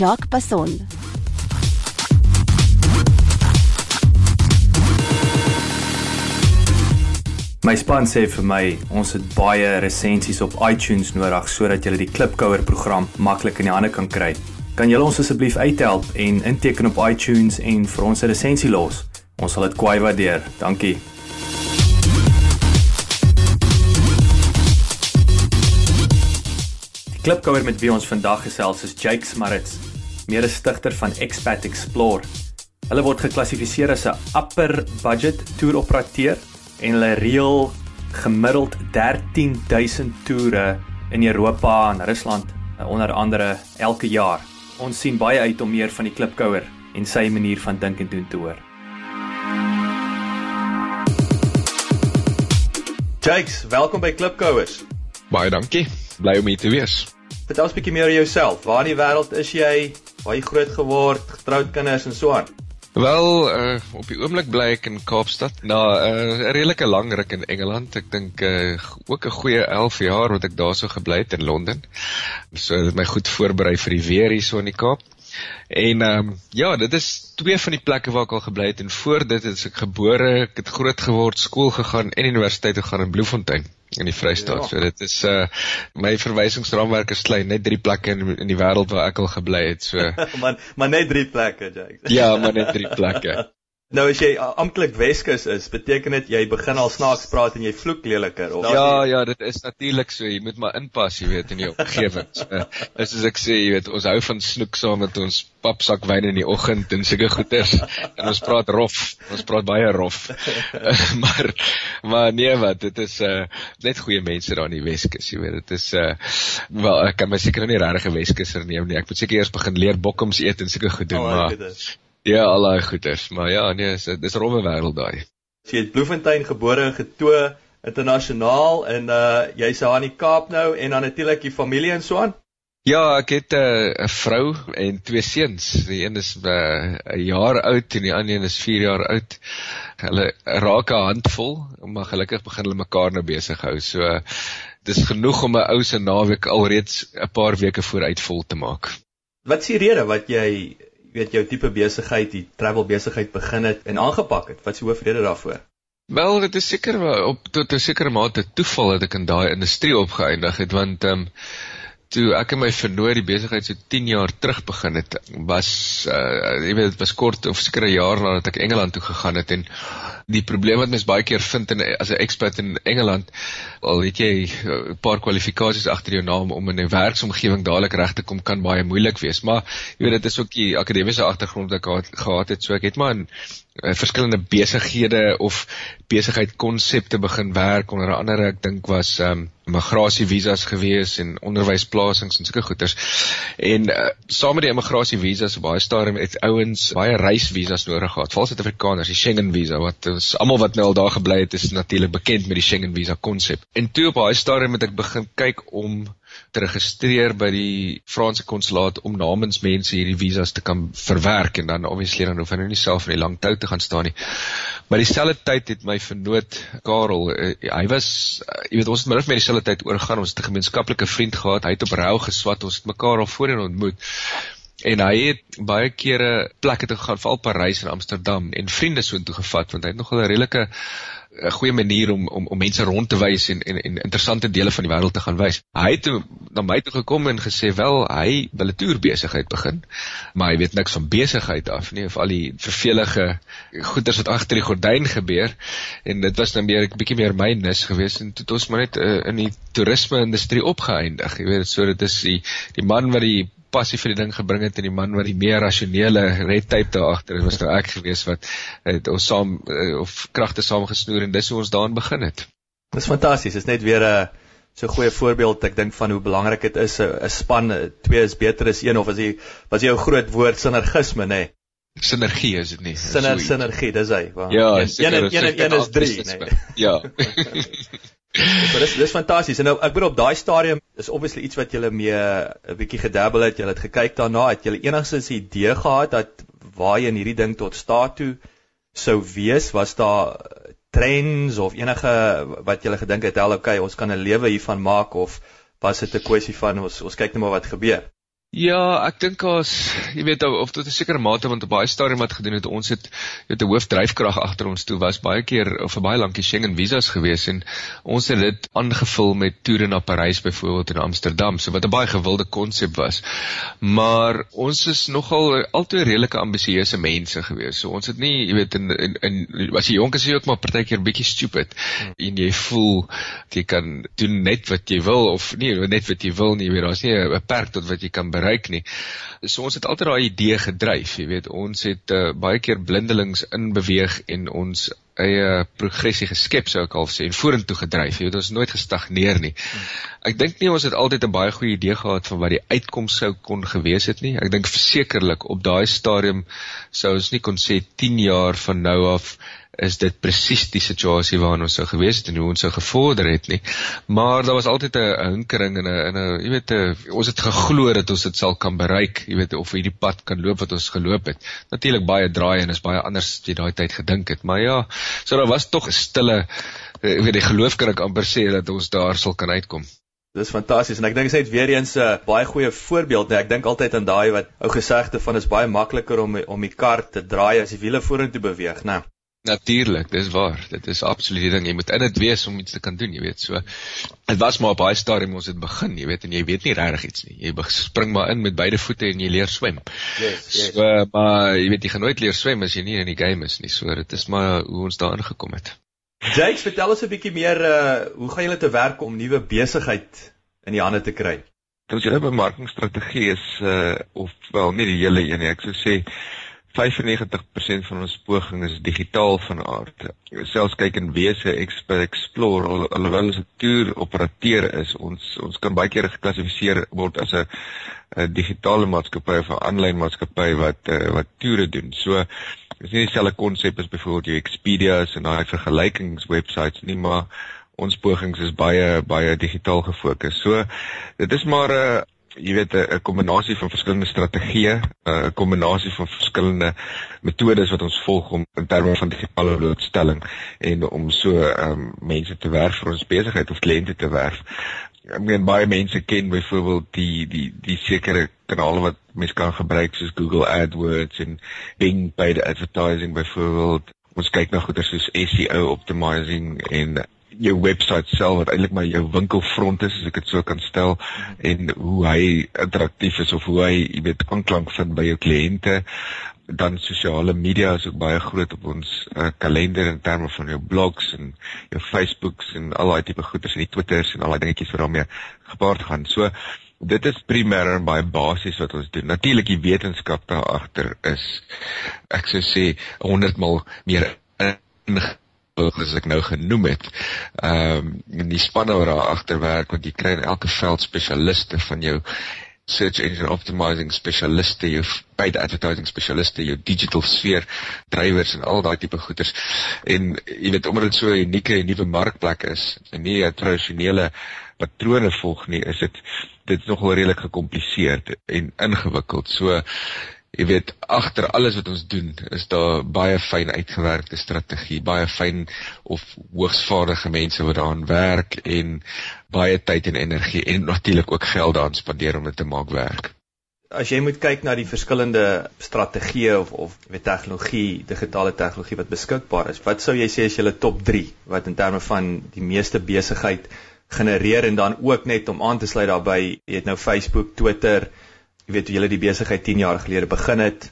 Jacques Passon. My span sê vir my ons het baie resensies op iTunes nodig sodat jy die Klipkouer program maklik in die hande kan kry. Kan julle ons asseblief uithelp en inteken op iTunes en vir ons 'n resensie los? Ons sal dit kwai waardeer. Dankie. Die Klipkouer met wie ons vandag gesels is Jake Smarts, mede-stigter van Expat Explore. Hulle word geklassifiseer as 'n upper budget toer operateur en hulle reël gemiddeld 13000 toere in Europa en Rusland onder andere elke jaar. Ons sien baie uit om meer van die klipkouer en sy manier van dink en doen te hoor. Jakes, welkom by Klipkouers. Baie dankie. Bly om hier te wees. Vertel ons 'n bietjie meer oor jouself. Waar in die wêreld is jy? Jy groot geword, getroud kinders en so aan? Wel, uh, op die oomblik bly ek in Kaapstad. Na uh, 'n uh, redelike lang ruk in Engeland. Ek dink uh, ook 'n goeie 11 jaar wat ek daarso gebly het in Londen. So dit my goed voorberei vir die weer hier so in die Kaap. En ehm um, ja, dit is twee van die plekke waar ek al gebly het en voor dit is ek gebore, ek het groot geword, skool gegaan en universiteit gegaan in Bloemfontein in die Vrystaat. Ja. So dit is uh my verwysingsraamwerk is klein, net drie plekke in, in die wêreld waar ek al gebly het. So maar maar net drie plekke, Jake. ja, maar net drie plekke. Nou as jy amptelik Weskus is, beteken dit jy begin al snaaks praat en jy vloek leliker of Ja, die... ja, dit is natuurlik so. Jy moet maar inpas, jy weet, in die omgewing. So, is soos ek sê, jy weet, ons hou van snoek saam met ons papsak wyn in die oggend en sulke goeders. En ons praat rof. Ons praat baie rof. maar maar nee wat, dit is uh net goeie mense daar in die Weskus, jy weet. Dit is uh wel ek kan my seker nie regtig 'n Weskuser neem nie. Ek moet seker eers begin leer bokkums eet en sulke goed doen, oh, maar Ja, al daai goeters, maar ja, nee, dis dis rowwe wêreld daai. Jy het Bloemfontein gebore en getoe internasionaal en uh jy's daar in die Kaap nou en dan natuurlik die familie en so aan. Ja, ek het 'n uh, vrou en twee seuns. Die een is 'n uh, jaar oud en die ander een is 4 jaar oud. Hulle raak 'n handvol, maar gelukkig begin hulle mekaar nou besig hou. So uh, dis genoeg om 'n ou se naweek alreeds 'n paar weke vooruit vol te maak. Wat is die rede wat jy weet jou tipe besigheid, die travel besigheid begin het en aangepak het. Wat is die hoofrede daarvoor? Wel, dit is seker op tot 'n sekere mate toeval dat ek in daai industrie opgeëindig het want ehm um, toe ek en my vernoot die besigheid so 10 jaar terug begin het, was uh jy weet dit was kort of seker 'n jaar nadat ek Engeland toe gegaan het en die probleem wat mens baie keer vind in as 'n expert in Engeland, al het jy 'n paar kwalifikasies agter jou naam om in 'n werksomgewing dadelik reg te kom kan baie moeilik wees. Maar jy weet dit is ook die akademiese agtergrond wat ek gehad het, so ek het maar in uh, verskillende besighede of besigheid konsepte begin werk onder andere ek dink was ehm um, immigrasie visas gewees en onderwysplasings en sulke goeders. En uh, saam met die immigrasie visas op baie stadium het ouens baie reisvisas nodig gehad. Veral Suid-Afrikaners, die Schengen visa wat ons almal wat nou al daar gebly het is natuurlik bekend met die Schengen visa konsep. En toe op baie stadium het ek begin kyk om te registreer by die Franse konsulaat om namens mense hierdie visas te kan verwerk en dan obviously dan hoef hulle nie self in die lang tou te gaan staan nie. Maar dieselfde tyd het my vernoot Karel, uh, hy was uh, jy weet ons het min of meer dieselfde tyd oorgaan, ons het 'n gemeenskaplike vriend gehad, hy het op Rou geswat, ons het mekaar al voorheen ontmoet. En hy het baie kere plekke toe gegaan, veral Parys en Amsterdam en vriende so intoe gevat want hy het nogal 'n redelike 'n goeie manier om om om mense rond te wys en en en interessante dele van die wêreld te gaan wys. Hy het na my toe gekom en gesê wel hy wil 'n toerbesigheid begin, maar hy weet niks van besigheid af nie of al die vervelige goeders wat agter die gordyn gebeur en dit was nou meer 'n bietjie meer my nis geweest en toe het ons maar net uh, in die toerisme industrie opgeëindig. Jy weet so dit is die die man wat die passie vir die ding gebring het en die man wat die meer rasionele red tape daar agter het was nou ek gewees wat het ons saam eh, of kragte saamgesnoer en dis hoe ons daarin begin het. Dis fantasties. Dit is net weer 'n so 'n goeie voorbeeld ek dink van hoe belangrik dit is 'n span twee is beter as een of as jy was 'n groot woord sinergisme nê nee? Sinergie is dit nie. Siner sinergie, dis hy. Ja, een een een een is 3 nê. Nee. Ja. Maar dis dis fantasties. En nou ek bedoel op daai stadium is obviously iets wat julle mee 'n bietjie gedabbel het. Julle het gekyk daarna, het julle enigstens 'n idee gehad dat waar jy in hierdie ding tot staat toe sou wees? Was daar trends of enige wat julle gedink het, "Hel, okay, ons kan 'n lewe hiervan maak" of was dit 'n kwessie van ons ons kyk net maar wat gebeur? Ja, ek dink as jy weet of tot 'n sekere mate want op baie stadium wat gedoen het ons het weet 'n hoofdryfkrag agter ons toe was baie keer of vir baie lankie Schengen visas gewees en ons het dit aangevul met toere na Parys byvoorbeeld en Amsterdam, so wat 'n baie gewilde konsep was. Maar ons is nogal altyd redelike ambisieuse mense gewees. So ons het nie, jy weet in in, in as jy jonk is jy ook maar partykeer bietjie stupid hmm. en jy voel jy kan doen net wat jy wil of nie net wat jy wil nie, jy weet daar's nie 'n perk tot wat jy kan bereik nie. So ons het altyd daai idee gedryf, jy weet, ons het uh, baie keer blindelings inbeweeg en ons eie progressie geskep sou ek al sê en vorentoe gedryf. Jy weet, ons nooit gestagneer nie. Ek dink nie ons het altyd 'n baie goeie idee gehad van wat die uitkoms sou kon gewees het nie. Ek dink versekerlik op daai stadium sou ons nie kon sê 10 jaar van nou af is dit presies die situasie waarin ons sou gewees het en hoe ons sou gevorder het nie. Maar daar was altyd 'n hinkering en 'n 'n jy weet 'n ons het geglo dat ons dit sal kan bereik, jy weet of hierdie pad kan loop wat ons geloop het. Natuurlik baie draai en is baie anders as jy daai tyd gedink het, maar ja, so daar was tog 'n stille eh, ek weet die geloof kan ek amper sê dat ons daar sal kan uitkom. Dis fantasties en ek dink dit is weer eens 'n baie goeie voorbeeld. Ek dink altyd aan daai wat ou gesegde van is baie makliker om om die kar te draai as die wiele vorentoe beweeg, né? Nee. Natuurlik, dis waar. Dit is absoluut die ding. Jy moet in dit wees om iets te kan doen, jy weet. So dit was maar op baie stadium ons het begin, jy weet, en jy weet nie regtig iets nie. Jy spring maar in met beide voete en jy leer swem. Yes, yes. So maar jy weet jy gaan nooit leer swem as jy nie in die game is nie. So dit is maar hoe ons daar ingekom het. Jakes, vertel ons 'n bietjie meer uh hoe gaan julle te werk om nuwe besigheid in die hande te kry? Ons julle bemarkingsstrategie is uh of wel nie die hele een nie. Ek sou sê 95% van ons poging is digitaal van aard. Selfs kyk in wese explore al, alhoewel ons 'n toer operateur is, ons ons kan baie keer geklassifiseer word as 'n digitale maatskappy of 'n aanlyn maatskappy wat uh, wat toere doen. So is nie dieselfde konsep as byvoorbeeld jou Expedia's en daai vergelykingswebsites nie, maar ons pogings is baie baie digitaal gefokus. So dit is maar 'n jy weet 'n kombinasie van verskillende strategieë, 'n kombinasie van verskillende metodes wat ons volg om in terme van digitale blootstelling en om so um, mense te werf vir ons besigheid of kliënte te werf. Ek meen baie mense ken byvoorbeeld die die die sekere kanale wat mense kan gebruik soos Google AdWords en Bing paid advertising byvoorbeeld. Ons kyk na goeie soos SEO optimizing en jou webwerf self wat eintlik maar jou winkelfront is as ek dit so kan stel en hoe hy interaktief is of hoe hy jy weet aanklank vind by jou kliënte dan sosiale media is ook baie groot op ons uh, kalender in terme van jou blogs en jou Facebooks en al daai tipe goeders en die Twitters en al daai dingetjies wat daarmee gepaard gaan. So dit is primêr en baie basies wat ons doen. Natuurlik die wetenskap daar agter is ek sou sê 100 mal meer in as ek nou genoem het. Ehm um, die spanne wat daar agter werk want jy kry in elke veld spesialiste van jou search engine optimizing spesialiste, jou paid advertising spesialiste, jou digital sfeer drywers en al daai tipe goeders. En jy weet omdat dit so 'n unieke en nuwe markplek is en nie 'n tradisionele patrone volg nie, is dit dit is nogal redelik gekompliseerd en ingewikkeld. So jy weet agter alles wat ons doen is daar baie fyn uitgewerkte strategie, baie fyn of hoogsvaardige mense wat daaraan werk en baie tyd en energie en natuurlik ook geld daaraan spandeer om dit te maak werk. As jy moet kyk na die verskillende strategieë of of weet tegnologie, digitale tegnologie wat beskikbaar is, wat sou jy sê is julle top 3 wat in terme van die meeste besigheid genereer en dan ook net om aan te sluit daarbey, jy het nou Facebook, Twitter, jy weet julle die besigheid 10 jaar gelede begin het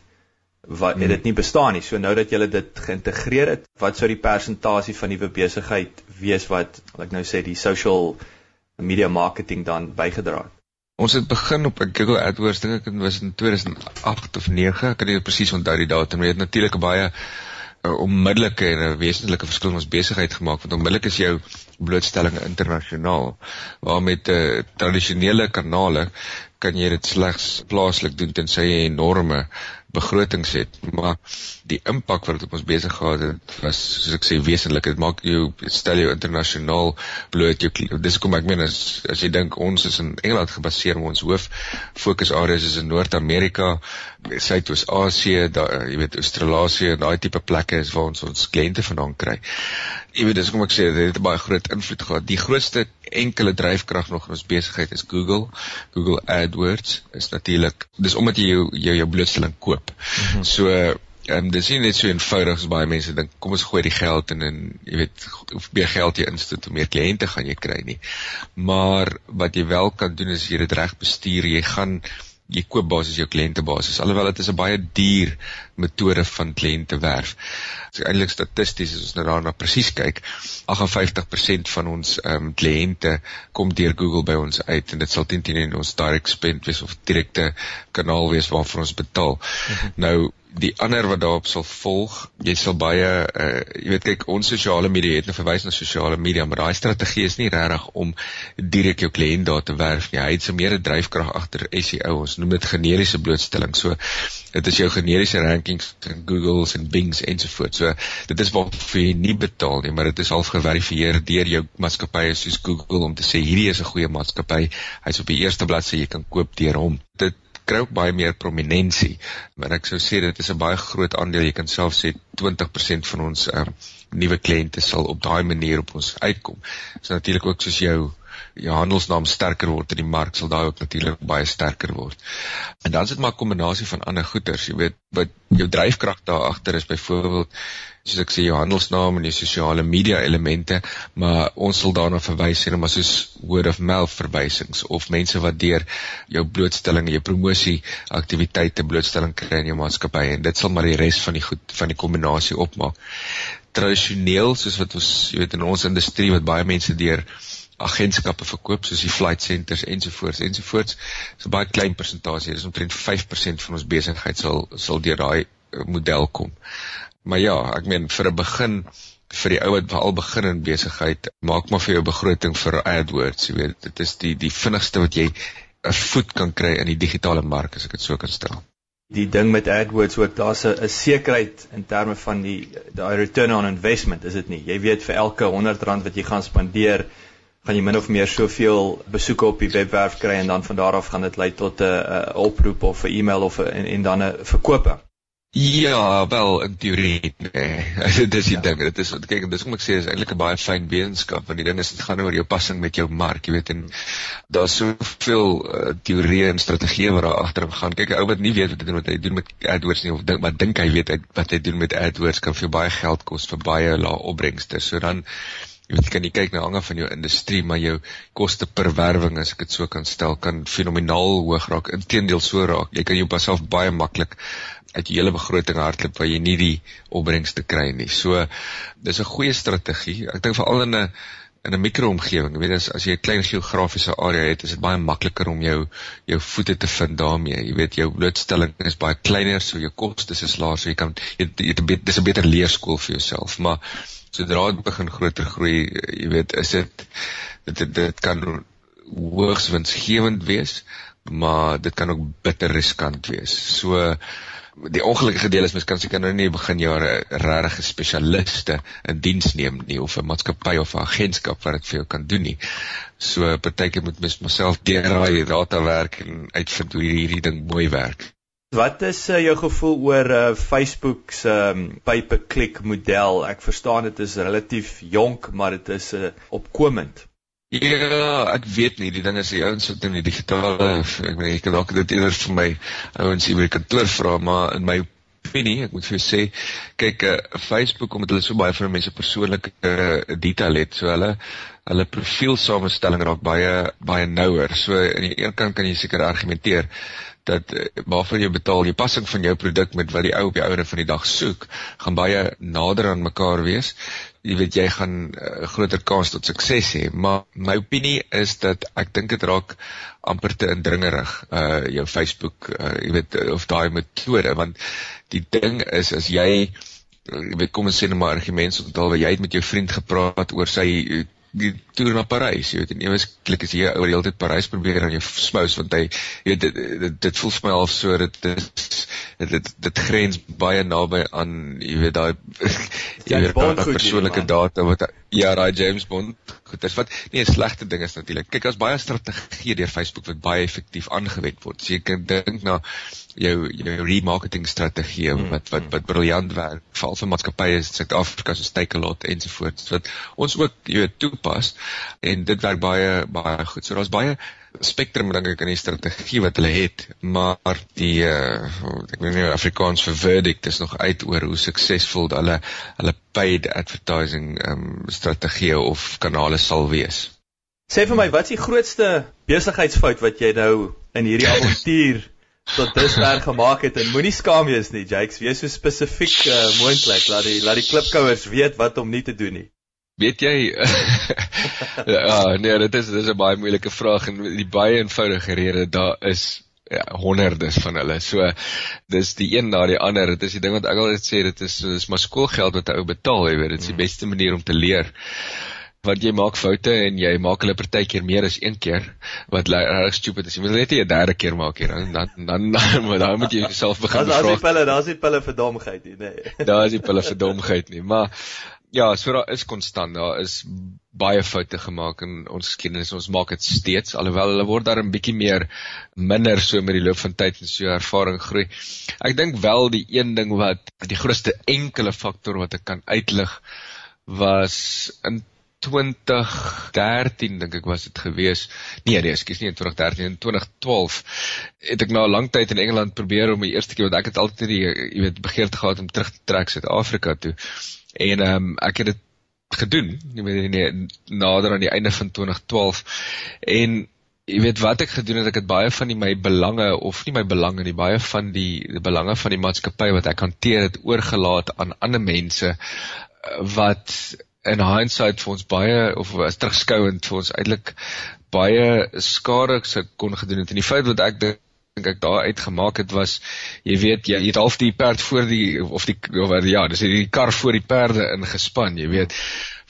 wat hmm. dit nie bestaan nie. So nou dat julle dit geïntegreer het, wat sou die persentasie van nuwe besigheid wees wat ek nou sê die social media marketing dan bygedra het? Ons het begin op Google AdWords dink ek dit was in 2008 of 9, ek kan nie presies onthou die datum nie. Dit natuurlik baie 'n onmiddellike en 'n wesentlike verskil in ons besigheid gemaak want onmiddellik is jou blootstelling internasionaal waar met 'n uh, tradisionele kanale kan jy dit slegs plaaslik doen tensy jy enorme begrotings het maar die impak wat dit op ons besig gehad het was soos ek sê wesentlik dit maak jou stel jou internasionaal bloot jou dis kom ek meen as as jy dink ons is in Engeland gebaseer maar ons hoof fokusareas is in Noord-Amerika Suidoos-Asië daar jy weet Australië en daai tipe plekke is waar ons ons kliënte vandaan kry jy weet dis kom ek sê dit het baie groot invloed gehad die grootste enkele dryfkrag nog in ons besigheid is Google Google AdWords is natuurlik dis omdat jy jou jou, jou blootstelling koop. Mm -hmm. So ehm um, dis nie net so eenvoudig as baie mense dink kom ons gooi die geld in en jy weet hoe meer geld jy insit hoe meer kliënte gaan jy kry nie. Maar wat jy wel kan doen is jy dit reg bestuur. Jy gaan jy koop basies jou kliëntebasis alhoewel dit is 'n baie duur metode van kliënte werf. So eintlik statisties as ons nou daarna presies kyk, 58% van ons ehm um, kliënte kom deur Google by ons uit en dit sal teen teen in ons direct spend wees of direkte kanaal wees waarvoor ons betaal. Mm -hmm. Nou die ander wat daarop sal volg, jy sal baie uh jy weet kyk ons sosiale media het nou verwys na sosiale media, maar daai strategie is nie regtig om direk jou kliënt daar te werf nie. Hy het so meer 'n dryfkrag agter SEO. Ons noem dit generiese blootstelling. So dit is jou generiese rankings in Google's en Bing's ensovoorts. So dit is waarvoor jy nie betaal nie, maar dit is half geverifieer deur jou maatskappye soos Google om te sê hierdie is 'n goeie maatskappy. Hy's op die eerste bladsy, jy kan koop deur hom. Dit kry ook baie meer prominensie. Maar ek sou sê dit is 'n baie groot aandeel. Jy kan self sê 20% van ons um, nuwe kliënte sal op daai manier op ons uitkom. So natuurlik ook soos jou jou handelsnaam sterker word in die mark sal daai ook natuurlik baie sterker word. En dan is dit maar 'n kombinasie van ander goeders, jy weet, wat jou dryfkrag daar agter is byvoorbeeld soos ek sê jou handelsnaam en jou sosiale media elemente, maar ons sal daarna verwys en maar soos word of mouth verwysings of mense wat deur jou blootstelling en jou promosie aktiwiteite blootstelling kry in jou maatskappy en dit sal maar die res van die goed van die kombinasie opmaak. Tradisioneel soos wat ons jy weet in ons industrie wat baie mense deur agentskappe verkoop soos die flight centers ensovoorts ensovoorts. So 'n baie klein persentasie, dis omtrent 5% van ons besigheid sal sal deur daai model kom. Maar ja, ek meen vir 'n begin vir die ou wat al begin in besigheid, maak maar vir jou begroting vir AdWords, jy weet, dit is die die vinnigste wat jy 'n voet kan kry in die digitale mark as ek dit so kan stel. Die ding met AdWords ook, daar's 'n sekerheid in terme van die daai return on investment, is dit nie? Jy weet vir elke R100 wat jy gaan spandeer, gaan jy min of meer soveel besoeke op die webwerf kry en dan van daar af gaan dit lei tot 'n oproep of 'n e-mail of 'n en, en dan 'n verkope. Ja, wel in teorie. Nee. dit is die ja. ding. Dit is kyk, dis kom ek sê is eintlik 'n baie fyn wetenskap want die ding is dit gaan oor jou passing met jou mark, jy weet en daar's soveel uh, teorieë en strategieë wat daar agter gaan. Kyk, 'n ou wat nie weet wat hy doen wat hy doen met AdWords nie of dink wat dink hy weet wat hy doen met AdWords kan vir baie geld kos vir baie lae opbrengste. So dan jy weet kan kyk na hange van jou industrie, maar jou koste per werwing as ek dit so kan stel kan fenomenaal hoog raak. Inteendeel so raak. Jy kan jou pasself baie maklik uit jou hele begroting hardloop waar jy nie die opbrengste kry nie. So dis 'n goeie strategie. Ek dink veral in 'n in 'n mikroomgewing, jy weet as as jy 'n klein geografiese area het, is dit baie makliker om jou jou voete te vind daarmee. Jy weet jou blootstelling is baie kleiner, so jou kostes is laer, so jy kan jy, jy, jy dis 'n beter leerskool vir jouself. Maar sodra dit begin groter groei, jy weet, is dit dit dit kan hoogs winsgewend wees, maar dit kan ook bitter riskant wees. So die ongelukkige deel is mens kan seker nou nie begin jare regtig spesialiste in diens neem nie of 'n maatskappy of 'n agentskap wat dit vir jou kan doen nie. So partykeer moet mens myself deurraai data werk en uitvind hoe hierdie ding mooi werk. Wat is uh, jou gevoel oor uh, Facebook se um, pay-per-click model? Ek verstaan dit is relatief jonk, maar dit is uh, opkomend. Ja, ek weet nie, die ding is die ouens wat in die digitale ek weet ek kan dalk dit eerder vir my ouens hier by kantoor vra, maar in my opinie, ek moet vir jou sê, kyk, uh, Facebook omdat hulle so baie van mense persoonlike uh, detail het, so hulle hulle profielsamestelling raak baie baie nouer. So aan die een kant kan jy seker argumenteer dat uh, waarvoor jy betaal, die passing van jou produk met wat die ou op die ouene van die dag soek, gaan baie nader aan mekaar wees. Jy weet jy gaan 'n uh, eh, groter kans tot sukses hê maar my opinie is dat ek dink dit raak amper te indringerig uh jou Facebook uh jy weet of daai metode want die ding is as jy jy weet kom ons sê net maar argumente onthou jy het met jou vriend gepraat oor sy die toer na Parys, jy weet, en eweslik is jy oor die hele tyd Parys probeer aan jou smous want hy jy weet dit, dit, dit voel vir my half so dit is dit dit, dit grens baie naby aan jy weet daai jy weet daai persoonlike data wat ja, daai James Bond goed is wat nie 'n slegte ding is natuurlik. Kyk, daar's baie strategieë deur Facebook wat baie effektief aangewend word. So jy kan dink na jou jou remarketing strategie mm, wat wat wat briljant werk veral vir maatskappye in Suid-Afrika soos Takealot ensovoorts wat ons ook jy weet toepas en dit werk baie baie goed. So daar's baie spektrum dink ek in die strategie wat hulle het, maar die uh, ek weet nie Afrikaans vir verdict is nog uit oor hoe suksesvol hulle hulle paid advertising um, strategie of kanale sal wees. Sê vir my, wat is die grootste besigheidsfout wat jy nou in hierdie avontuur tot dusver gemaak het en moenie skaam wees nie, Jakes, wees so spesifiek uh, moontlik, laat die laat die klipkouers weet wat om nie te doen nie. Weet jy Ja, nee, dit is dit is 'n baie moeilike vraag en die baie eenvoudige rede daar is ja, honderdes van hulle. So dis die een na die ander. Dit is die ding wat ek altyd sê, dit is dis maar skoolgeld wat 'n ou betaal, jy weet, dit is die mm. beste manier om te leer want jy maak foute en jy maak hulle partykeer meer as een keer wat reg stupid is. Jy moet net nie 'n derde keer maak hier dan dan dan dan, dan moet jy jouself begin vra. Daar's nie pille, daar's nie pille vir domheid nie, nee. Daar is nie pille vir domheid nie, maar ja, so daar is konstant, daar is baie foute gemaak in ons geskiedenis. Ons maak dit steeds alhoewel hulle word daar 'n bietjie meer minder so met die loop van tyd en so ervaring groei. Ek dink wel die een ding wat die grootste enkele faktor wat ek kan uitlig was in 2013 dink ek was dit gewees. Nee, nee, ekskuus, nie in 2013 in 2012 het ek na 'n lang tyd in Engeland probeer om die eerste keer want ek het altyd die jy weet begeerte gehad om terug te trek Suid-Afrika toe. En ehm um, ek het dit gedoen, weet nie nader aan die einde van 2012 en jy weet wat ek gedoen het, ek het baie van die my belange of nie my belange nie, baie van die, die belange van die maatskappy wat ek hanteer het oorgelaat aan ander mense wat in hindsight vir ons baie of as terugskouend vir ons eintlik baie skade kon gedoen het. En die feit wat ek dink dink ek daar uitgemaak het was jy weet jy het half die perd voor die of die of ja dis die kar voor die perde ingespan jy weet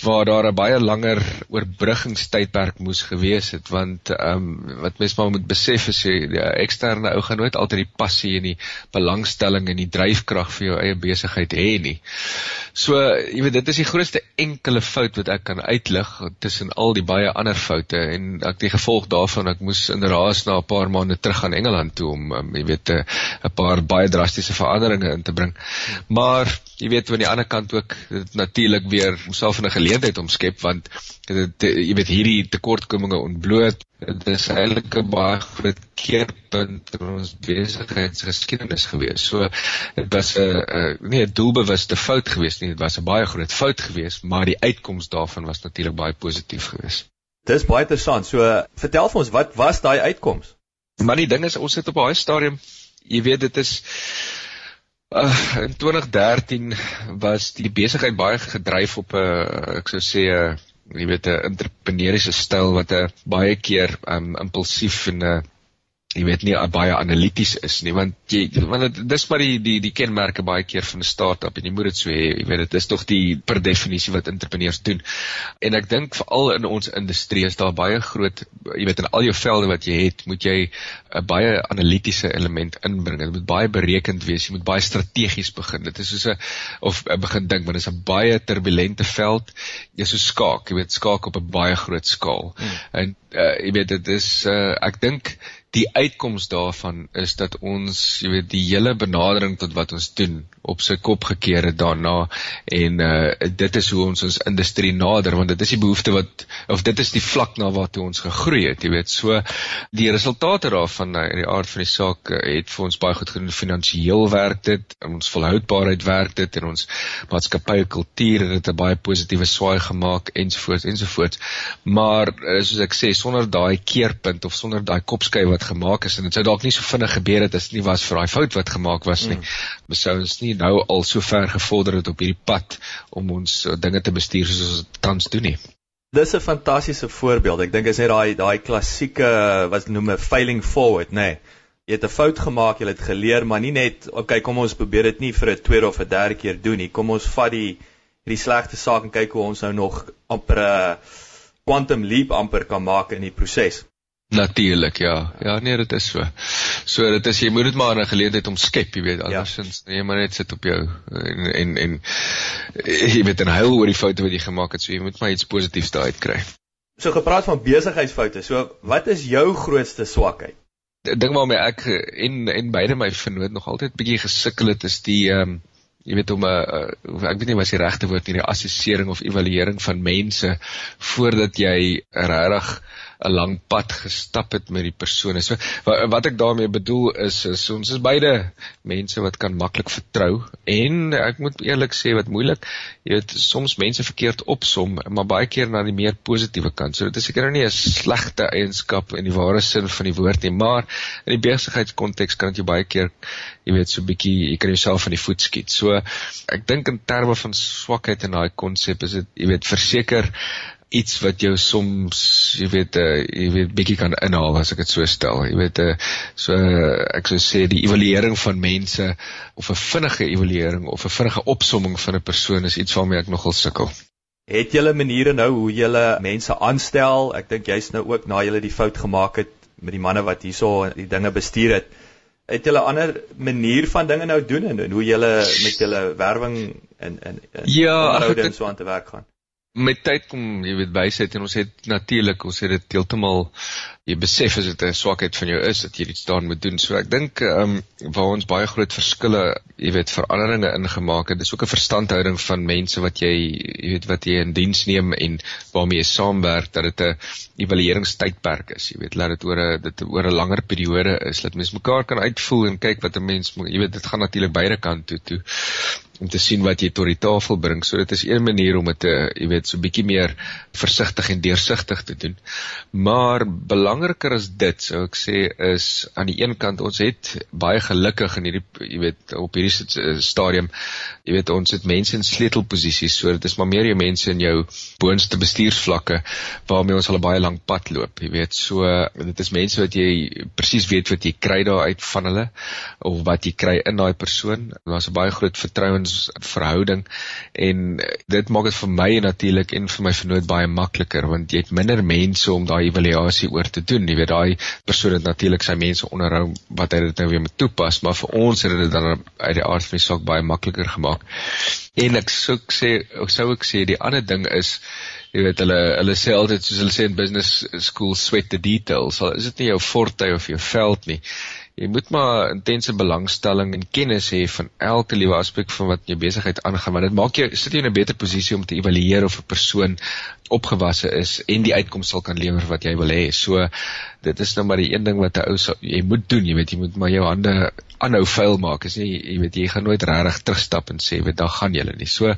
waar daar 'n baie langer oorbruggingstydperk moes gewees het want ehm um, wat mens maar moet besef is jy die eksterne ou gaan nooit altyd die passie en die belangstelling en die dryfkrag vir jou eie besigheid hê nie. So jy weet dit is die grootste enkele fout wat ek kan uitlig tussen al die baie ander foute en ek die gevolg daarvan ek moes in raas na 'n paar maande terug aan Engeland toe om um, jy weet 'n 'n paar baie drastiese veranderinge in te bring. Maar jy weet aan die ander kant ook natuurlik weer homself in 'n geleentheid omskep want dit jy weet hierdie tekortkominge ontbloot dit is eintlik 'n baie groot keerpunt in ons besigheidsgeskiedenis gewees. So dit was 'n nie 'n doelbewuste fout gewees nie, dit was 'n baie groot fout gewees, maar die uitkoms daarvan was natuurlik baie positief gewees. Dis baie interessant. So vertel vir ons wat was daai uitkoms? Maar die ding is ons het op baie stadium jy weet dit is Uh, in 2013 was die besigheid baie gedryf op 'n uh, ek sou sê 'n uh, jy weet 'n entrepreneursiese styl wat 'n uh, baie keer um, impulsief en 'n uh, jy weet nie baie analities is nie want jy want dit dis maar die die die kenmerke baie keer van 'n start-up en jy moet dit so hê jy weet dit is tog die per definisie wat entrepreneurs doen. En ek dink veral in ons industrie is daar baie groot jy weet in al jou velde wat jy het moet jy 'n baie analitiese element inbring. Dit moet baie berekend wees jy moet baie strategies begin. Dit is soos 'n of begin dink want dit is 'n baie turbulente veld. Jy so skaak jy weet skaak op 'n baie groot skaal. Hmm. en uh, jy weet dit is uh, ek dink die uitkoms daarvan is dat ons, jy weet, die hele benadering tot wat ons doen op sy kop gekeer het daarna en uh dit is hoe ons ons industrie nader want dit is die behoefte wat of dit is die vlak na waartoe ons gegroei het, jy weet. So die resultate daarvan uh, in die aard van die saak uh, het vir ons baie goed gedoen finansiëel werk dit, ons volhoubaarheid werk dit en ons maatskappye kultuur het 'n baie positiewe swaai gemaak ensovoorts ensovoorts. Maar uh, soos ek sê, sonder daai keerpunt of sonder daai kopskuif wat gemaak is en dit sou dalk nie so vinnig gebeur het as dit nie was vir daai fout wat gemaak was nie. Mm. Sou ons nie nou al so ver gevorder het op hierdie pad om ons uh, dinge te bestuur soos ons tans doen nie. Dis 'n fantastiese voorbeeld. Ek dink as jy daai daai klassieke wat noem 'n failing forward, nê. Nee. jy het 'n fout gemaak, jy het geleer, maar nie net, okay, kom ons probeer dit nie vir 'n tweede of 'n derde keer doen nie. Kom ons vat die hierdie slegte saak en kyk hoe ons nou nog amper 'n quantum leap amper kan maak in die proses. Natuurlik, ja. Ja, nee, dit is so. So dit is jy moet dit maar 'n geleentheid omskep, jy weet, andersins ja. jy maar net sit op jou en en en jy weet en huil oor die foute wat jy gemaak het, so jy moet maar iets positiefs daaruit kry. So gepraat van besigheidsfoute. So wat is jou grootste swakheid? ding waarmee ek en en beide my vernoot nog altyd bietjie gesukkel het is die ehm um, jy weet om 'n uh, ek weet nie wat die regte woord nie die assessering of evaluering van mense voordat jy regtig 'n lang pad gestap het met die persone. So wat, ek daarmee bedoel is, is ons is beide mense wat kan maklik vertrou en ek moet eerlik sê wat moeilik, jy weet soms mense verkeerd opsom, maar baie keer na die meer positiewe kant. So dit is seker nou nie 'n slegte eienskap in die ware sin van die woord nie, maar in die besigheidskonteks kan dit jou baie keer jy weet so 'n bietjie jy kan jouself van die voet skiet. So ek dink in terme van swakheid in daai konsep is dit jy weet verseker iets wat jou soms jy weet uh, jy weet bietjie kan inhaal as ek dit so stel. Jy weet uh, so uh, ek sou sê die evaluering van mense of 'n vinnige evaluering of 'n vinnige opsomming van 'n persoon is iets waarmee ek nogal sukkel. Het julle maniere nou hoe julle mense aanstel? Ek dink jy's nou ook na julle die fout gemaak het met die manne wat hierso die dinge bestuur het. Het julle ander manier van dinge nou doen en, en hoe julle met julle werwing en en ja, onderhoude en so aan te werk gaan met tyd kom jy weet wysheid en ons het natuurlik ons het dit heeltemal jy besef as dit 'n swakheid van jou is dat jy iets daaraan moet doen. So ek dink ehm um, waar ons baie groot verskille, jy weet, veranderinge ingemaak het, dis ook 'n verstandhouding van mense wat jy jy weet wat jy in diens neem en waarmee jy saamwerk dat dit 'n evalueringstydperk is. Jy weet, laat dit oor 'n dit oor 'n langer periode is dat mense mekaar kan uitvoel en kyk wat 'n mens. Jy weet, dit gaan natuurlik beide kante toe toe om te sien wat jy tot die tafel bring. So dit is een manier om dit te, jy weet, so bietjie meer versigtig en deursigtig te doen. Maar belang belangriker as dit sou ek sê is aan die een kant ons het baie gelukkig in hierdie jy weet op hierdie stadium jy weet ons het mense in sleutelposisies so dit is maar meer jy mense in jou boonste bestuursvlakke waarmee ons al 'n baie lank pad loop jy weet. So dit is mense wat jy presies weet wat jy kry daar uit van hulle of wat jy kry in daai persoon. Daar's 'n baie groot vertrouensverhouding en dit maak dit vir my natuurlik en vir my vernoot baie makliker want jy het minder mense om daai evaluasie oor te doen. Jy weet daai persoon het natuurlik sy mense onderhou wat hy dit nou weer moet toepas, maar vir ons het dit dan uit die aard van die saak baie makliker gemaak. En ek sou sê ek sou ek sê die ander ding is jy weet hulle hulle sê altyd soos hulle sê in business school sweat the details. Al is dit nie jou forte of jou veld nie jy moet maar intense belangstelling en kennis hê van elke liewe aspek van wat jou besigheid aangaan want dit maak jou sit jy in 'n beter posisie om te evalueer of 'n persoon opgewasse is en die uitkoms sal kan lewer wat jy wil hê. So dit is nou maar die een ding wat 'n ou sal jy moet doen, jy weet jy moet maar jou hande aanhou vuil maak. Is nie jy weet jy gaan nooit regtig terugstap en sê weet dan gaan jy nie. So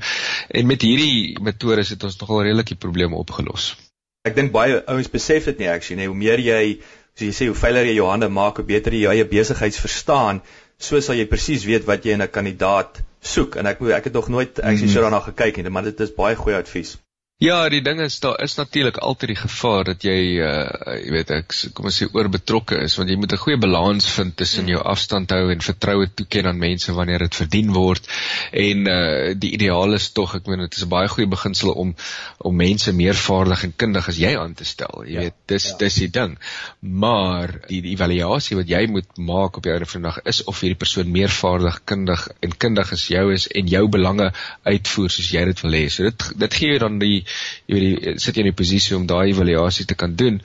en met hierdie metodes het ons nogal redelik die probleme opgelos. Ek dink baie ouens besef dit nie actually, nee, hoe meer jy So jy sê hoe veiler jy jou hande maak, hoe beter jy jou eie besigheids verstaan, so sal jy presies weet wat jy in 'n kandidaat soek. En ek ek het nog nooit actually mm -hmm. so daarna gekyk nie, maar dit is baie goeie advies. Ja, die ding is daar is natuurlik altyd die gevaar dat jy uh jy weet ek kom ons sê oorbetrokke is want jy moet 'n goeie balans vind tussen jou afstand hou en vertroue toeken aan mense wanneer dit verdien word. En uh die ideaal is tog ek meen dit is 'n baie goeie beginsel om om mense meer vaardig en kundig as jy aan te stel. Jy ja, weet dis ja. dis die ding. Maar die, die evaluasie wat jy moet maak op jou einde van die dag is of hierdie persoon meer vaardig, kundig en kundig as jou is en jou belange uitvoer soos jy dit wil hê. So dit dit gee jou dan die jy weet jy sit jy in 'n posisie om daai evaluasie te kan doen.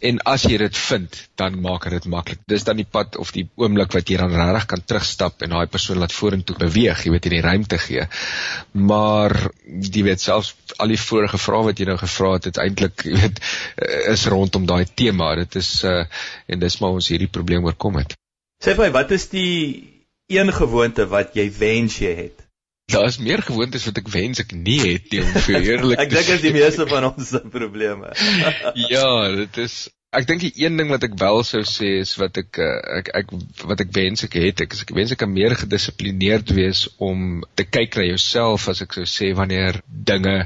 En as jy dit vind dan maak dit maklik. Dis dan die pad of die oomblik wat jy dan regtig kan terugstap en daai persoon laat vorentoe beweeg jy weet in die ruimte gee. Maar jy weet selfs al die vorige vrae wat jy nou gevra het het eintlik jy weet is rondom daai tema dit is uh, en dis maar ons hierdie probleem oorkom het. Sê vir my wat is die een gewoonte wat jy wens jy het Daar is meer gewoontes wat ek wens ek nie het nie om vir eerlik Ek dink dit is die meeste van ons se probleme. ja, dit is ek dink die een ding wat ek wel sou sê is wat ek eh, ek ek wat ek wens ek het ek, ek wens ek kan meer gedissiplineerd wees om te kyk na jouself as ek sou sê wanneer dinge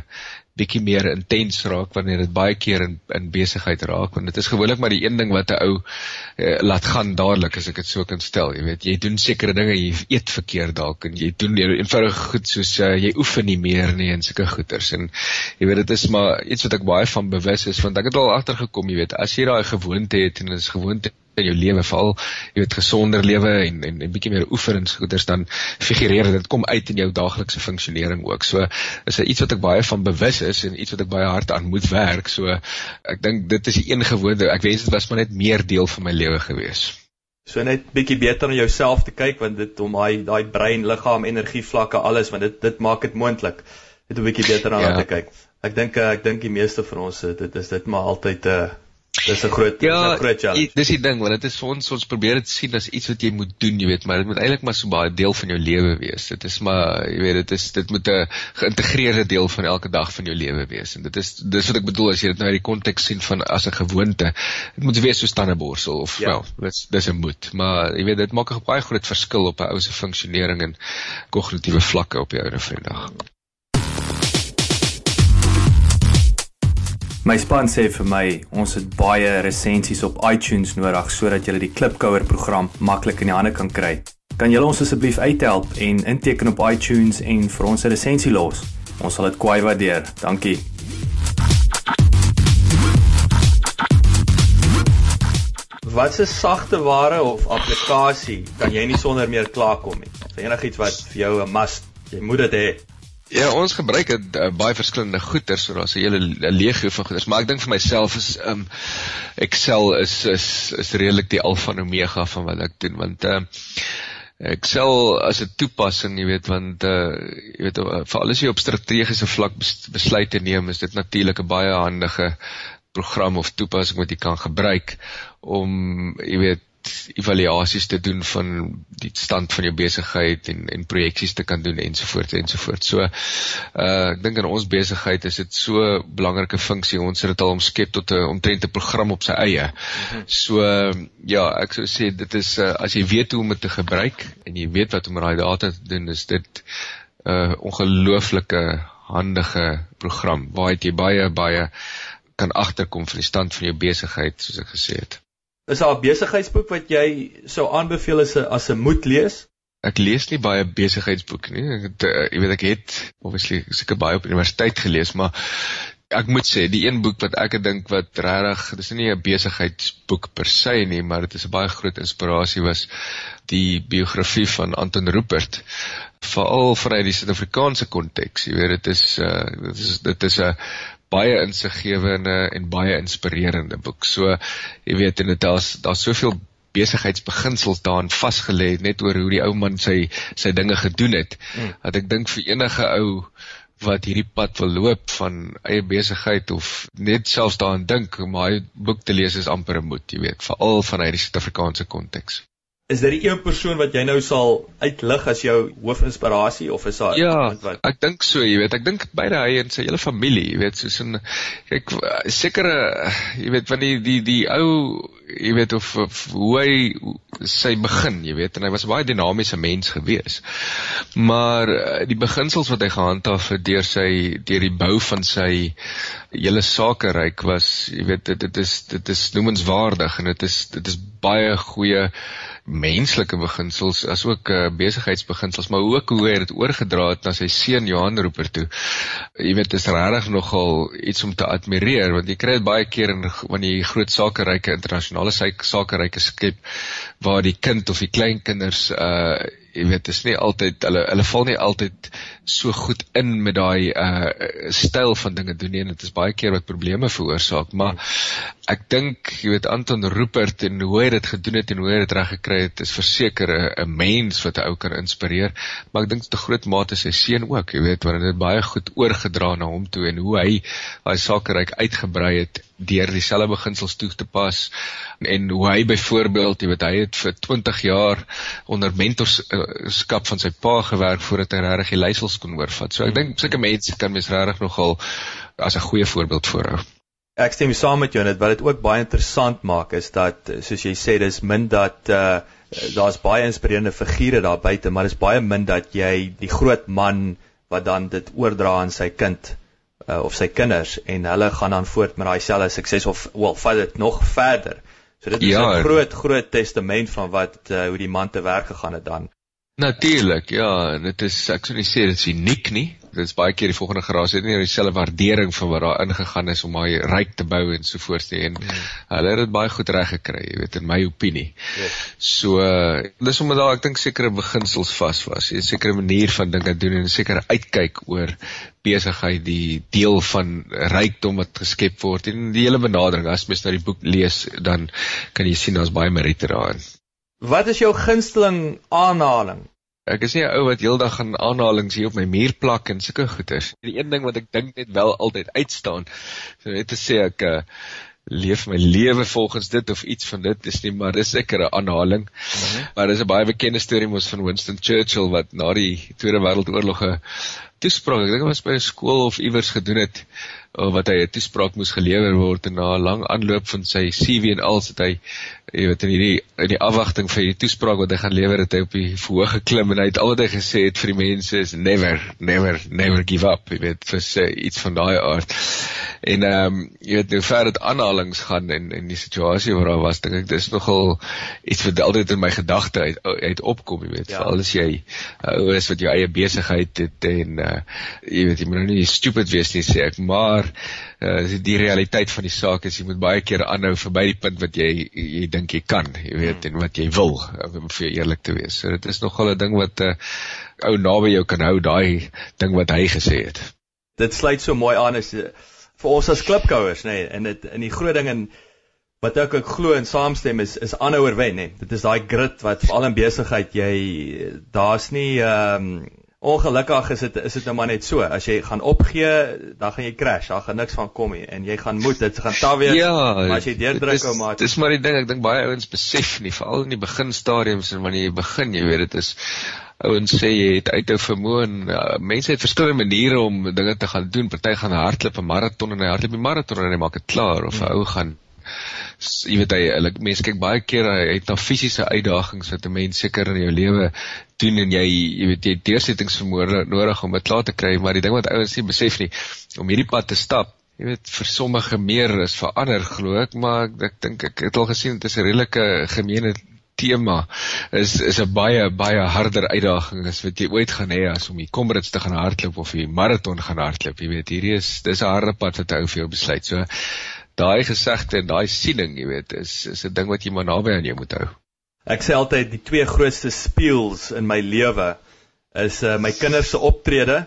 bietjie meer intens raak wanneer dit baie keer in in besigheid raak want dit is gewoonlik maar die een ding wat 'n ou uh, laat gaan dadelik as ek dit so kan stel jy weet jy doen sekere dinge jy eet verkeerd dalk en jy doen eenvoudig goed soos uh, jy oefen nie meer nie en sulke goeters en jy weet dit is maar iets wat ek baie van bewus is want ek het al agtergekom jy weet as jy daai gewoonte het en dit is gewoonte in jou lewe val, jy weet gesonder lewe en en 'n bietjie meer oefeningsgoeders dan figureer dit kom uit in jou daaglikse funksionering ook. So is dit iets wat ek baie van bewus is en iets wat ek baie hard aan moet werk. So ek dink dit is die een gewoonte. Ek wens dit was maar net meer deel van my lewe gewees. So net bietjie beter na jouself te kyk want dit om daai daai brein, liggaam, energie vlakke alles want dit dit maak dit moontlik net 'n bietjie beter daarna ja. te kyk. Ek dink ek dink die meeste van ons dit is dit maar altyd 'n uh, Dis 'n groot ja, dis 'n groot challenge. Dis die ding, want dit is ons ons probeer dit sien as iets wat jy moet doen, jy weet, maar dit moet eintlik maar so baie deel van jou lewe wees. Dit is maar, jy weet, dit is dit moet 'n geïntegreerde deel van elke dag van jou lewe wees. En dit is dis wat ek bedoel as jy dit nou uit die konteks sien van as 'n gewoonte. Dit moet wees so tandeborsel of ja. wel, dis dis 'n moet. Maar jy weet, dit maak 'n baie groot verskil op 'n ou se funksionering en kognitiewe vlakke op jou ouer vriendag. My span sê vir my, ons het baie resensies op iTunes nodig sodat jy die Klipkouer program maklik in die hande kan kry. Kan julle ons asseblief uithelp en inteken op iTunes en vir ons 'n resensie los? Ons sal dit kwai waardeer. Dankie. Wat 'n sagte ware of applikasie kan jy nie sonder meer klaarkom nie. Vir enigiets wat vir jou 'n must, jy moet dit hê. Ja, ons gebruik dit uh, baie verskillende goeders, so daar's 'n hele legio van goeders, maar ek dink vir myself is um Excel is is is redelik die alfa en omega van wat ek doen want uh Excel as 'n toepassing, jy weet, want uh jy weet uh, vir alles jy op strategiese vlak besluite neem, is dit natuurlik 'n baie handige program of toepassing wat jy kan gebruik om jy weet evaluasies te doen van die stand van jou besigheid en en projeksies te kan doen ensovoorts ensovoorts. So uh ek dink in ons besigheid is dit so 'n belangrike funksie. Ons het dit al omskep tot 'n omtrent 'n program op sy eie. So ja, ek sou sê dit is uh, as jy weet hoe om dit te gebruik en jy weet wat om met daai data te doen, is dit 'n uh, ongelooflike handige program waar jy baie baie kan agterkom van die stand van jou besigheid soos ek gesê het. Is daar 'n besigheidsboek wat jy sou aanbeveel as 'n as 'n moet lees? Ek lees nie baie besigheidsboeke nie. Ek het, uh, jy weet ek het obviously seker baie op universiteit gelees, maar ek moet sê die een boek wat ek dink wat regtig dis nie 'n besigheidsboek per se nie, maar dit is 'n baie groot inspirasie was die biografie van Anton Rupert veral vanuit die Suid-Afrikaanse konteks. Jy weet dit is uh, dit is dit is 'n baie insiggewende en baie inspirerende boek. So jy weet en dit daar's daar's soveel besigheidsbeginsels daarin vasgelê net oor hoe die ou man sy sy dinge gedoen het. Mm. Dat ek dink vir enige ou wat hierdie pad wil loop van eie besigheid of net selfs daaraan dink om daai boek te lees is amper 'n moet, jy weet, veral vanuit die Suid-Afrikaanse konteks. Is dit die een persoon wat jy nou sal uitlig as jou hoofinspirasie of is daar ja, wat Ek dink so, jy weet, ek dink beide hy en sy hele familie, jy weet, soos 'n kyk sekere jy weet van die die die ou jy weet of, of hoe hy sy begin, jy weet, en hy was baie dinamiese mens gewees. Maar eh, die beginsels wat hy gehandhaaf het deur sy deur die bou van sy hele sakeryk was, jy weet, dit dit is dit is noemenswaardig en dit is dit is baie goeie menslike beginsels as ook uh, besigheidsbeginsels maar ook hoe hy dit oorgedra het na sy seun Johan Roper toe. Jy weet dit is regtig nogal iets om te admireer want jy kry dit baie keer in wanneer jy groot sakeryke internasionale sakeryke skep waar die kind of die kleinkinders uh jy weet is nie altyd hulle hulle val nie altyd so goed in met daai uh styl van dinge doen nie en dit is baie keer wat probleme veroorsaak. Maar ek dink jy weet Anton Rupert en hoe hy dit gedoen het en hoe hy dit reg gekry het is verseker 'n mens wat 'n ou kan inspireer. Maar ek dink te groot mate sy seun ook jy weet want dit baie goed oorgedra na hom toe en hoe hy daai sakeryk uitgebrei het deur dieselfde beginsels toe te pas en hoe hy byvoorbeeld, jy weet, hy het vir 20 jaar onder mentorskap van sy pa gewerk voordat hy regtig die leiersels kon oorvat. So ek dink sulke mense kan mens regtig nogal as 'n goeie voorbeeld voorhou. Ek stem saam met jou net wat dit ook baie interessant maak is dat soos jy sê dis min dat uh daar's baie inspirerende figure daar buite, maar dis baie min dat jy die groot man wat dan dit oordra aan sy kind uh, of sy kinders en hulle gaan dan voort met daai selfde sukses of wel vat dit nog verder. So dit is 'n ja, groot groot testament van wat uh, hoe die man te werk gegaan het dan. Natuurlik, ja, dit is ek sou nie sê dit is uniek nie. Dit is baie keer die volgende generasie het nie dieselfde waardering vir wat daar ingegaan is om daai ryk te bou en so voort te en mm. hulle het dit baie goed reg gekry, jy weet in my opinie. Yes. So dis omdat daar ek dink sekere beginsels vas was. 'n sekere manier van dinge doen en 'n sekere uitkyk oor besigheid, die deel van rykdom wat geskep word en die hele benadering. As mens nou die boek lees, dan kan jy sien daar's baie meriete daarin. Wat is jou gunsteling aanhaling? Ek is nie 'n ou wat heeldag gaan aanhalings hier op my muur plak en sulke goeters. Die een ding wat ek dink net wel altyd uitstaan, so net te sê ek uh, leef my lewe volgens dit of iets van dit is nie maar dis seker 'n aanhaling. Mm -hmm. Maar dis 'n baie bekende storie mos van Winston Churchill wat na die Tweede Wêreldoorlog 'n toespraak, ek dink dit was by 'n skool of iewers gedoen het wat hy 'n toespraak moes gelewer word en na 'n lang aanloop van sy CV en alles het hy jy weet in hierdie in die afwagting vir die toespraak wat hy gaan lewer het hy op die verhoog geklim en hy het al wat hy gesê het vir die mense is never never never give up jy weet vir sê iets van daai aard en ehm um, jy weet hoe ver dit aanhalings gaan en en die situasie waar daar was dink ek dis nogal iets wat altyd in my gedagte uit uit opkom jy weet ja. veral as jy ou uh, is wat jou eie besigheid het en uh, jy weet jy moet nou nie stupid wees nie sê ek maar uh, die realiteit van die saak is jy moet baie keer aanhou verby die punt wat jy jy dink jy kan, jy weet en wat jy wil om vir eerlik te wees. So dit is nogal 'n ding wat 'n uh, eh, ou naby jou kan hou daai ding wat hy gesê het. Dit sluit so mooi aan as vir ons as klipkouers, nê, nee, en dit in die groot ding en wat ek ook glo en saamstem is is aanhouer wen, nê. Nee. Dit is daai grit wat veral in besigheid jy daar's nie ehm um, Ongelukkig is dit is dit nou maar net so. As jy gaan opgee, dan gaan jy crash. Daar gaan niks van kom nie en jy gaan moet dit gaan taal weer. Ja, maar as jy deurdruk ou maar. Dis maar die ding, ek dink baie ouens besef nie, veral in die beginstadiums en wanneer jy begin, jy weet dit is ouens sê jy het uithou vermoë en uh, mense het verskillende maniere om dinge te gaan doen. Party gaan hardloop 'n maraton en hy hardloop die maraton en hy maak dit klaar of 'n hmm. ou gaan jy weet hy hulle mense kyk baie keer hy het na fisiese uitdagings wat 'n mens seker in jou lewe doen en jy jy weet jy deursettingsvermoë nodig om dit klaar te kry maar die ding wat ouens nie besef nie om hierdie pad te stap jy weet vir sommige meer is vir ander glo ek maar ek, ek dink ek het al gesien dit is 'n redelike gemeene tema is is 'n baie baie harder uitdaging as wat jy ooit gaan hê as om die Comrades te gaan hardloop of die maraton gaan hardloop jy weet hierdie is dis 'n harde pad wat ou vir jou besluit so daai gesegde en daai siening, jy weet, is is 'n ding wat jy maar naby aan jou moet hou. Ek sê altyd die twee grootste speels in my lewe is uh, my kinders se optrede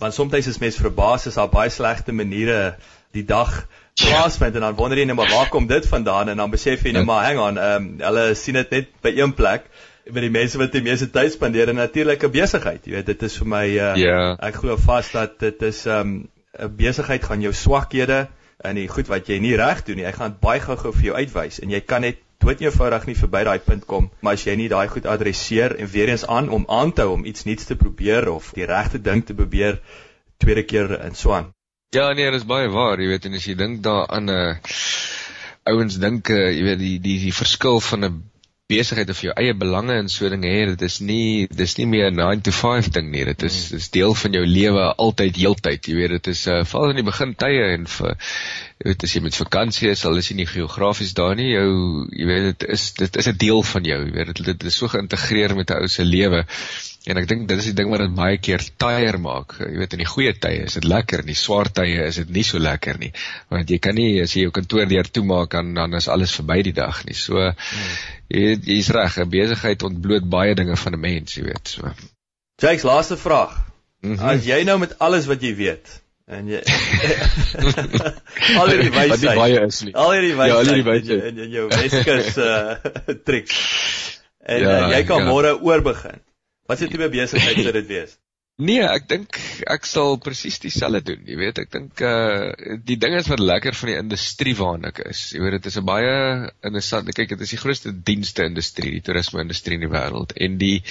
want soms is mens verbaas as daar baie slegte maniere die dag plaasvind en dan wonder jy net maar waar kom dit vandaan en dan besef jy net maar hang on ehm um, hulle sien dit net by een plek by die mense wat die meeste tyd spandeer en natuurlik 'n besigheid jy weet dit is vir my uh, eh, yeah. Ja. ek glo vas dat dit is ehm, 'n um, besigheid gaan jou swakhede en die goed wat jy nie reg doen nie, hy gaan baie gou-gou vir jou uitwys en jy kan net dood eenvoudig nie verby daai punt kom maar as jy nie daai goed adresseer en weer eens aan om aan te hou om iets nuuts te probeer of die regte ding te probeer tweede keer in swaan. Ja nee, dit is baie waar, jy weet en as jy dink daaraan 'n uh, ouens dink uh, jy weet die die die verskil van 'n besigheid of jou eie belange en so dinge hê, dit is nie dis nie meer 'n 9 to 5 ding nie. Dit is hmm. dis deel van jou lewe altyd heeltyd. Jy weet, dit is uh, veral in die begintye en vir jy weet as jy met vakansie is, al is jy nie geografies daar nie, jou jy weet dit is dit is 'n deel van jou. Jy weet dit, dit is so geïntegreer met 'n ou se lewe. En ek dink dit is die ding wat dit baie keer taier maak. Jy weet in die goeie tye is dit lekker, in die swaar tye is dit nie so lekker nie. Want jy kan nie as jy jou kantoor deur toemaak dan dan is alles verby die dag nie. So hmm. jy jy's reg, 'n besigheid ontbloot baie dinge van 'n mens, jy weet. So. Jakes laaste vraag. Mm -hmm. As jy nou met alles wat jy weet en jy al hierdie wysheid. Wat die baie is nie. Al hierdie wysheid. Ja, al hierdie wysheid in, in jou Weskus uh triks. En ja, uh, jy kan ja. môre oorbegin. Wat is dit tipe besigheid sou dit wees? Nee, ek dink ek sal presies dieselfde doen. Jy weet, ek dink uh die ding is wat lekker van die industrie waarna ek is. Jy weet dit is 'n baie interessant. Kyk, dit is die grootste dienste industrie, die toerisme industrie in die wêreld en die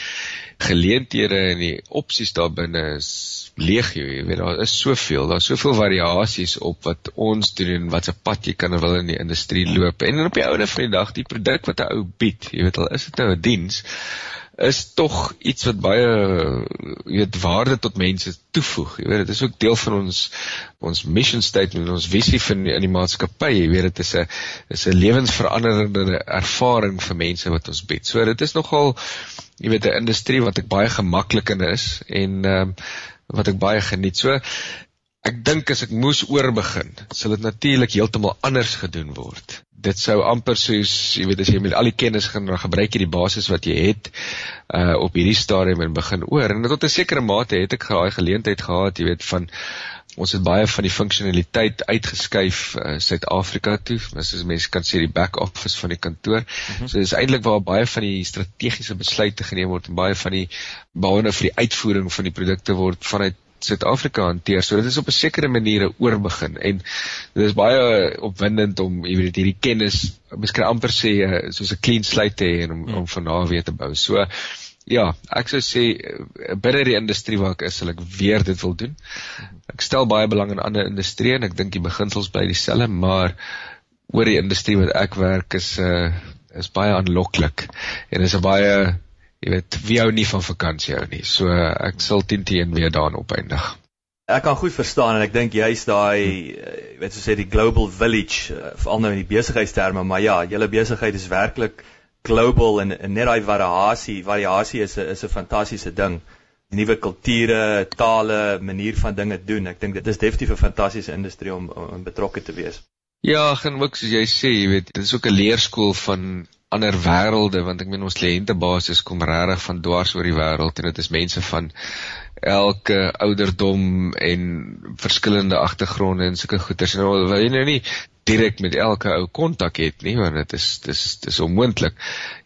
geleenthede en die opsies daarbinne is legio. Jy weet daar is soveel, daar's soveel variasies op wat ons doen en wat se pad jy kan wil in die industrie loop. En op die ouene van die dag, die produk wat 'n ou bied, jy weet al is dit nou 'n diens is tog iets wat baie weet waarde tot mense toevoeg. Jy weet dit is ook deel van ons ons mission statement, ons visie van in die maatskappy. Jy weet dit is 'n is 'n lewensveranderende ervaring vir mense wat ons bied. So dit is nogal jy weet 'n industrie wat ek baie gemaklik in is en ehm um, wat ek baie geniet. So ek dink as ek moes oorbegin, sal dit natuurlik heeltemal anders gedoen word. Dit sou amper soos jy weet as jy met al die kennis gaan gebruik jy die basis wat jy het uh op hierdie stadium en begin oor. En tot 'n sekere mate het ek daai geleentheid gehad jy weet van ons het baie van die funksionaliteit uitgeskuif uh, Suid-Afrika toe. As mense kan sê die back office van die kantoor. Mm -hmm. so dis eintlik waar baie van die strategiese besluite geneem word en baie van die behalwe vir die uitvoering van die produkte word vanuit Suid-Afrika hanteer. So dit is op 'n sekere manier 'n oorbegin en dit is baie opwindend om jy weet hierdie kennis miskien amper sê eh, soos 'n clean slate te hê en om, om van daar weer te bou. So ja, ek sou sê eh, binne die industrie waar ek is, sal ek weer dit wil doen. Ek stel baie belang in ander industrieë en ek dink die beginsels bly dieselfde, maar oor die industrie wat ek werk is 'n uh, is baie aanloklik en is 'n baie jy weet, wie hou nie van vakansie hou nie. So ek sal 10 teen weer daarin opeindig. Ek kan goed verstaan en ek dink jy's daai jy weet so sê die global village eh, veral nou in die besigheidsterme, maar ja, julle besigheid is werklik global en, en net daai variasie, variasie is 'n is 'n fantastiese ding. Nuwe kulture, tale, manier van dinge doen. Ek dink dit is definitief 'n fantastiese industrie om, om betrokke te wees. Ja, en ook soos jy sê, jy weet, dit is ook 'n leerskool van ander wêrelde want ek meen ons kliëntebasis kom regtig van dwars oor die wêreld en dit is mense van elke ouderdom en verskillende agtergronde en sulke goeters en wil jy nou nie direk met elke ou kontak het nie want dit is dis dis onmoontlik.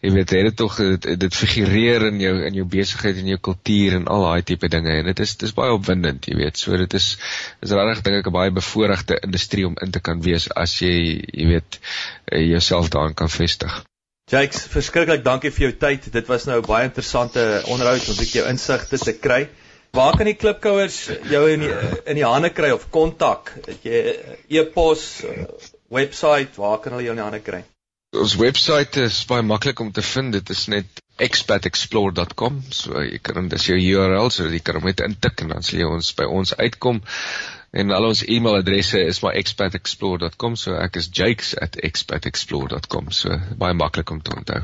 Jy weet jy het tog dit, dit figureer in jou in jou besigheid en jou kultuur en al daai tipe dinge en dit is dis baie opwindend, jy weet. So dit is is regtig dink ek 'n baie bevoordeelde industrie om in te kan wees as jy jy weet eh, jouself daarin kan vestig. Jakes, verskriklik dankie vir jou tyd. Dit was nou 'n baie interessante onderhoud om bietjie jou insigte te kry. Waar kan die klipkouers jou in die, in die hande kry of kontak? Het jy e-pos, webwerf, waar kan hulle jou in die hande kry? Ons webwerf is baie maklik om te vind. Dit is net expatexplore.com. So jy kan dit as jou URL, so jy kan hom net intik en dan sal jy ons by ons uitkom. En al ons e-mailadresse is maar expatexplore.com, so ek is jakes@expatexplore.com. So baie maklik om te onthou.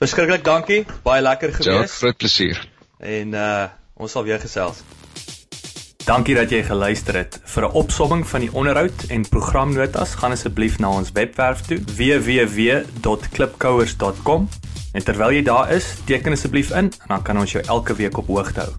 Verskriklik dankie. Baie lekker gewees. Ja, groot plesier. En uh ons sal weer gesels. Dankie dat jy geluister het. Vir 'n opsomming van die onderhoud en programnotas, gaan asseblief na ons webwerf toe www.klipkouers.com. En terwyl jy daar is, teken asseblief in en dan kan ons jou elke week op hoogte hou.